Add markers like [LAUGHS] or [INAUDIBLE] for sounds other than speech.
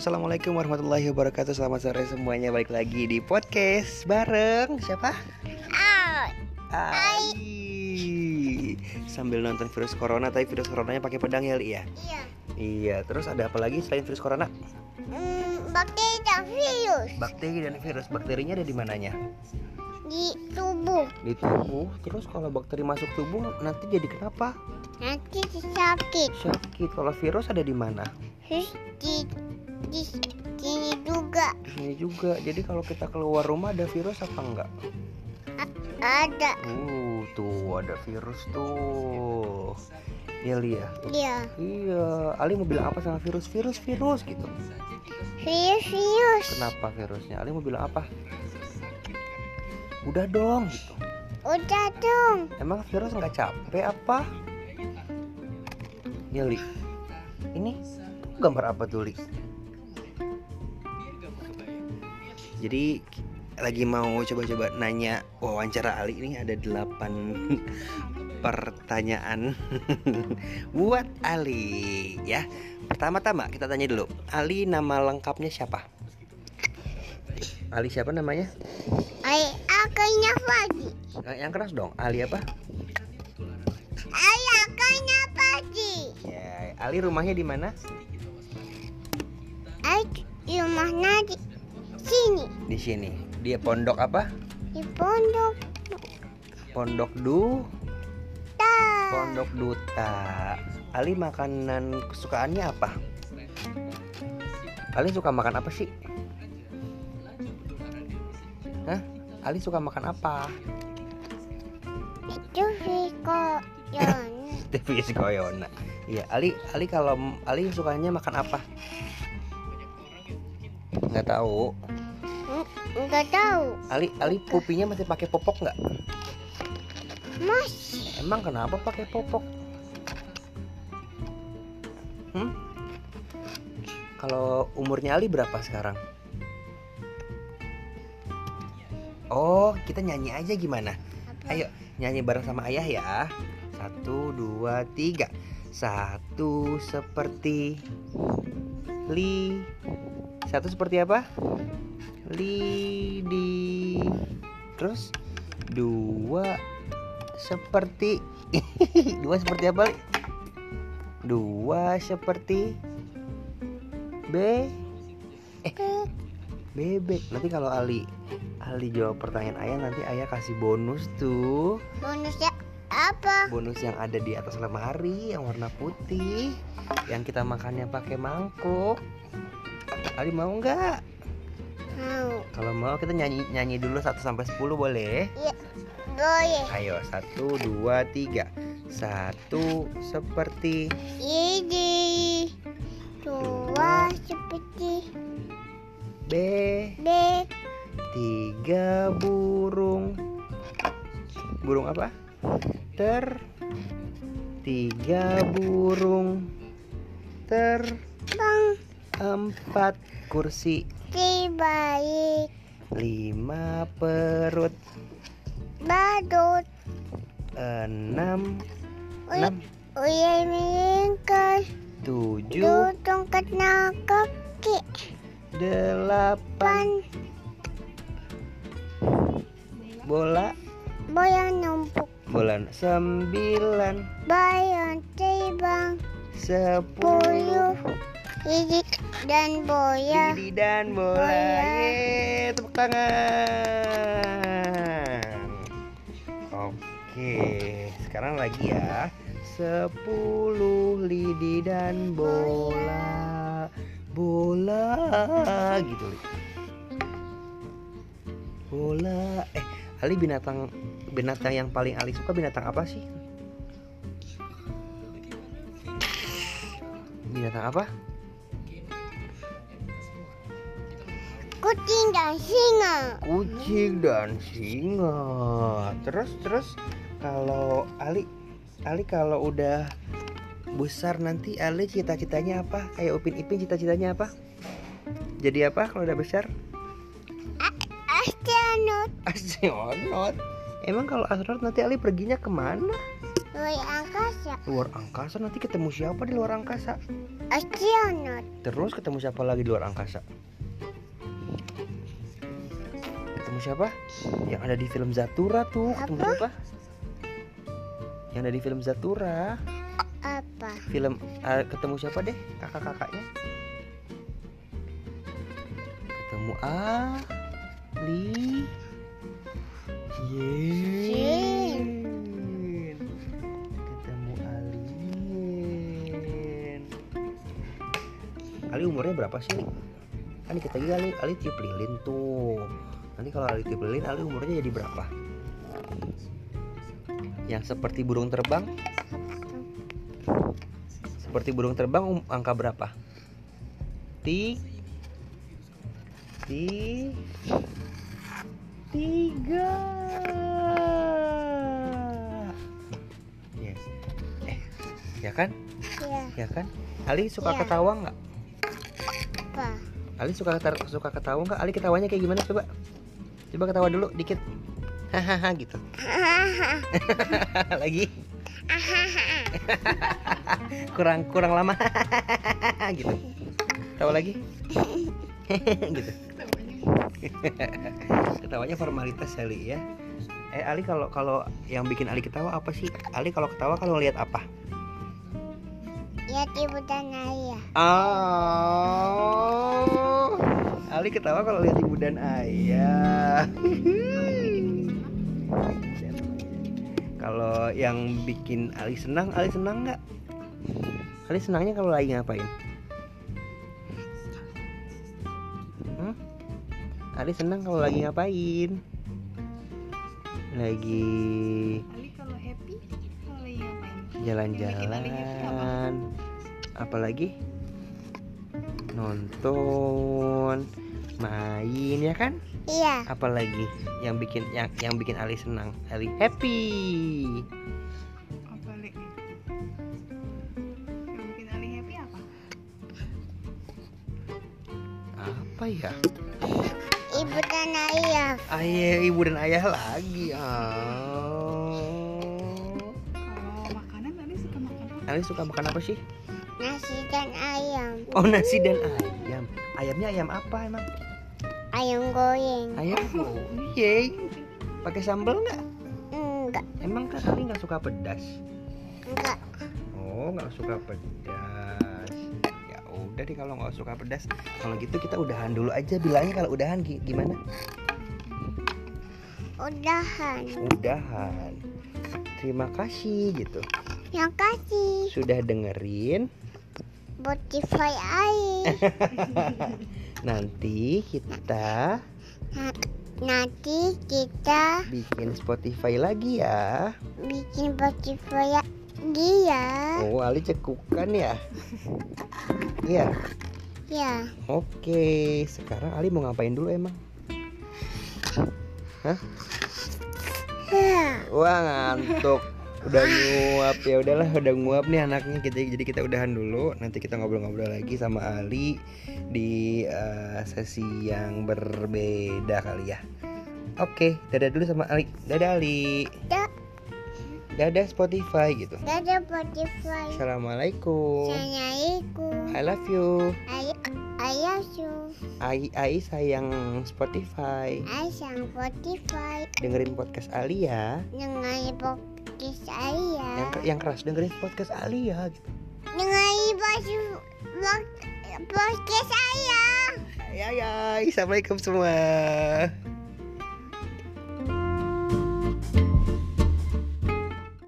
Assalamualaikum warahmatullahi wabarakatuh Selamat sore semuanya Balik lagi di podcast Bareng siapa? Out. Ai Sambil nonton virus corona Tapi virus coronanya pakai pedang ya Li ya? Iya. Iya Terus ada apa lagi selain virus corona? Hmm, bakteri dan virus Bakteri dan virus Bakterinya ada di mananya? di tubuh. Di tubuh Terus kalau bakteri masuk tubuh Nanti jadi kenapa? Nanti sakit. Sakit Kalau virus ada di mana? Di di sini juga Di sini juga Jadi kalau kita keluar rumah ada virus apa enggak? ada. Uh, tuh ada virus tuh. Iya Lia. Iya. Iya, Ali mau bilang apa sama virus? Virus, virus gitu. Virus virus. Kenapa virusnya? Ali mau bilang apa? Udah dong gitu. Udah dong. Emang virus nggak capek apa? Ya Li. Ini gambar apa tuh Li? Jadi lagi mau coba-coba nanya wawancara Ali ini ada 8 [LAUGHS] pertanyaan [LAUGHS] buat Ali ya. Pertama-tama kita tanya dulu, Ali nama lengkapnya siapa? Ali siapa namanya? Ay, akannya pagi. Eh, Yang keras dong. Ali apa? Ay, akannya pagi. Ya, Ali rumahnya di mana? Ay, rumahnya di sini. Di sini. Dia pondok apa? Di pondok. Pondok Du, Ta. Pondok Duta. Ali makanan kesukaannya apa? Ali suka makan apa sih? Hah? Ali suka makan apa? Itu Viko Yon. TV Koyona. Iya, Ali Ali kalau Ali sukanya makan apa? Nggak tahu. Enggak tahu. Ali Ali pupinya masih pakai popok nggak? Mas. Emang kenapa pakai popok? Hmm? Kalau umurnya Ali berapa sekarang? Oh, kita nyanyi aja gimana? Ayo, nyanyi bareng sama ayah ya. Satu, dua, tiga. Satu seperti li. Satu seperti apa? Lidi. Terus dua seperti [LAUGHS] dua seperti apa? Li? Dua seperti B eh bebek. Nanti kalau Ali Ali jawab pertanyaan ayah nanti ayah kasih bonus tuh. Bonusnya apa? Bonus yang ada di atas lemari yang warna putih yang kita makannya pakai mangkuk. Ali mau nggak? Mau. Kalau mau kita nyanyi nyanyi dulu 1 sampai 10 boleh? Boleh. Ayo, satu, dua, tiga. Satu seperti Ini. Dua seperti B, B. tiga burung. Burung apa? Ter. Tiga burung. Ter. Bang. Empat kursi. Baik. Lima perut. Badut. Enam. Enam. uya meningkat. Tujuh. Tongkat kaki. Delapan. Pan. Bola. Boya numpuk. Bola. Sembilan. Bayan tibang. Sepuluh. Ini dan boya. Lidi dan bola. Bola. Yeay, tepuk tangan. Oke, sekarang lagi ya. Sepuluh lidi dan bola. Bola gitu. Bola. Eh, Ali binatang binatang yang paling Ali suka binatang apa sih? Binatang apa? Kucing dan singa. kucing dan singa. Terus terus kalau Ali Ali kalau udah besar nanti Ali cita-citanya apa? Kayak Upin Ipin cita-citanya apa? Jadi apa kalau udah besar? Astronot. Astronot. Emang kalau astronot nanti Ali perginya ke mana? Ke luar angkasa Luar angkasa nanti ketemu siapa di luar angkasa? astronot Terus ketemu siapa lagi di luar angkasa? Ketemu siapa? Yang ada di film Zatura tuh. Ketemu Apa? siapa? Yang ada di film Zatura. apa Film eh, ketemu siapa deh? Kakak-kakaknya. Ketemu Ali. Yen. Ketemu alien. Ali umurnya berapa sih? Ali? Kan kita Ali, Ali tiup lilin tuh. Nanti kalau Ali tiup lilin, Ali umurnya jadi berapa? Yang seperti burung terbang? Seperti burung terbang um, angka berapa? Ti Ti Tiga Yes Eh, ya kan? ya Ya kan? Ali suka Iya. ketawa nggak? apa Ali suka suka ketawa nggak? Ali ketawanya kayak gimana coba? Coba ketawa dulu dikit. Hahaha gitu. [LAUGHS] Lagi [LAUGHS] kurang kurang lama [LAUGHS] gitu. Tawa lagi. gitu. Ketawanya formalitas Ali ya. Eh Ali kalau kalau yang bikin Ali ketawa apa sih? Ali kalau ketawa kalau lihat apa? ya ibu dan ayah Oh, Ali ketawa kalau lihat ibu dan ayah. kalau yang bikin Ali senang, Ali senang nggak? Ali senangnya kalau lagi ngapain? Hmm? Ali senang kalau lagi ngapain? Lagi jalan-jalan apalagi nonton main ya kan? Iya. Apalagi yang bikin yang yang bikin Ali senang Ali happy. Apa Le? Yang bikin Ali happy apa? apa ya? Ibu dan ayah. Ayah ibu dan ayah lagi ah Kalau makanan Ali suka makan apa? Ali suka makan apa sih nasi dan ayam. Oh nasi dan ayam. Ayamnya ayam apa emang? Ayam goreng. Ayam yeay pakai sambal nggak? Enggak. Emang kan Ali nggak suka pedas? Enggak. Oh nggak suka pedas. Ya udah deh kalau nggak suka pedas. Kalau gitu kita udahan dulu aja. Bilangnya kalau udahan gi- gimana? udahan. Udahan. Terima kasih gitu. Yang kasih. Sudah dengerin Spotify air. [LAUGHS] Nanti kita nanti kita bikin Spotify lagi ya. Bikin Spotify dia Oh Ali cekukan ya? Iya? Ya Oke Sekarang Ali mau ngapain dulu emang? ya Wah ngantuk udah nguap ya udahlah udah nguap nih anaknya. Kita jadi kita udahan dulu. Nanti kita ngobrol-ngobrol lagi sama Ali di eh, sesi yang berbeda kali ya. Oke dadah dulu sama Ali. Dadah Ali. Da- dadah Spotify gitu. Dadah Spotify. Assalamualaikum. Assalamualaikum. I love you. Ayah ayah su Ai Ai sayang Spotify. Ayah sang Spotify. Dengerin podcast Ali ya. Dengan podcast yang ayah yang keras dengerin podcast Ali ya gitu. dengan baju podcast ayah ya ya assalamualaikum semua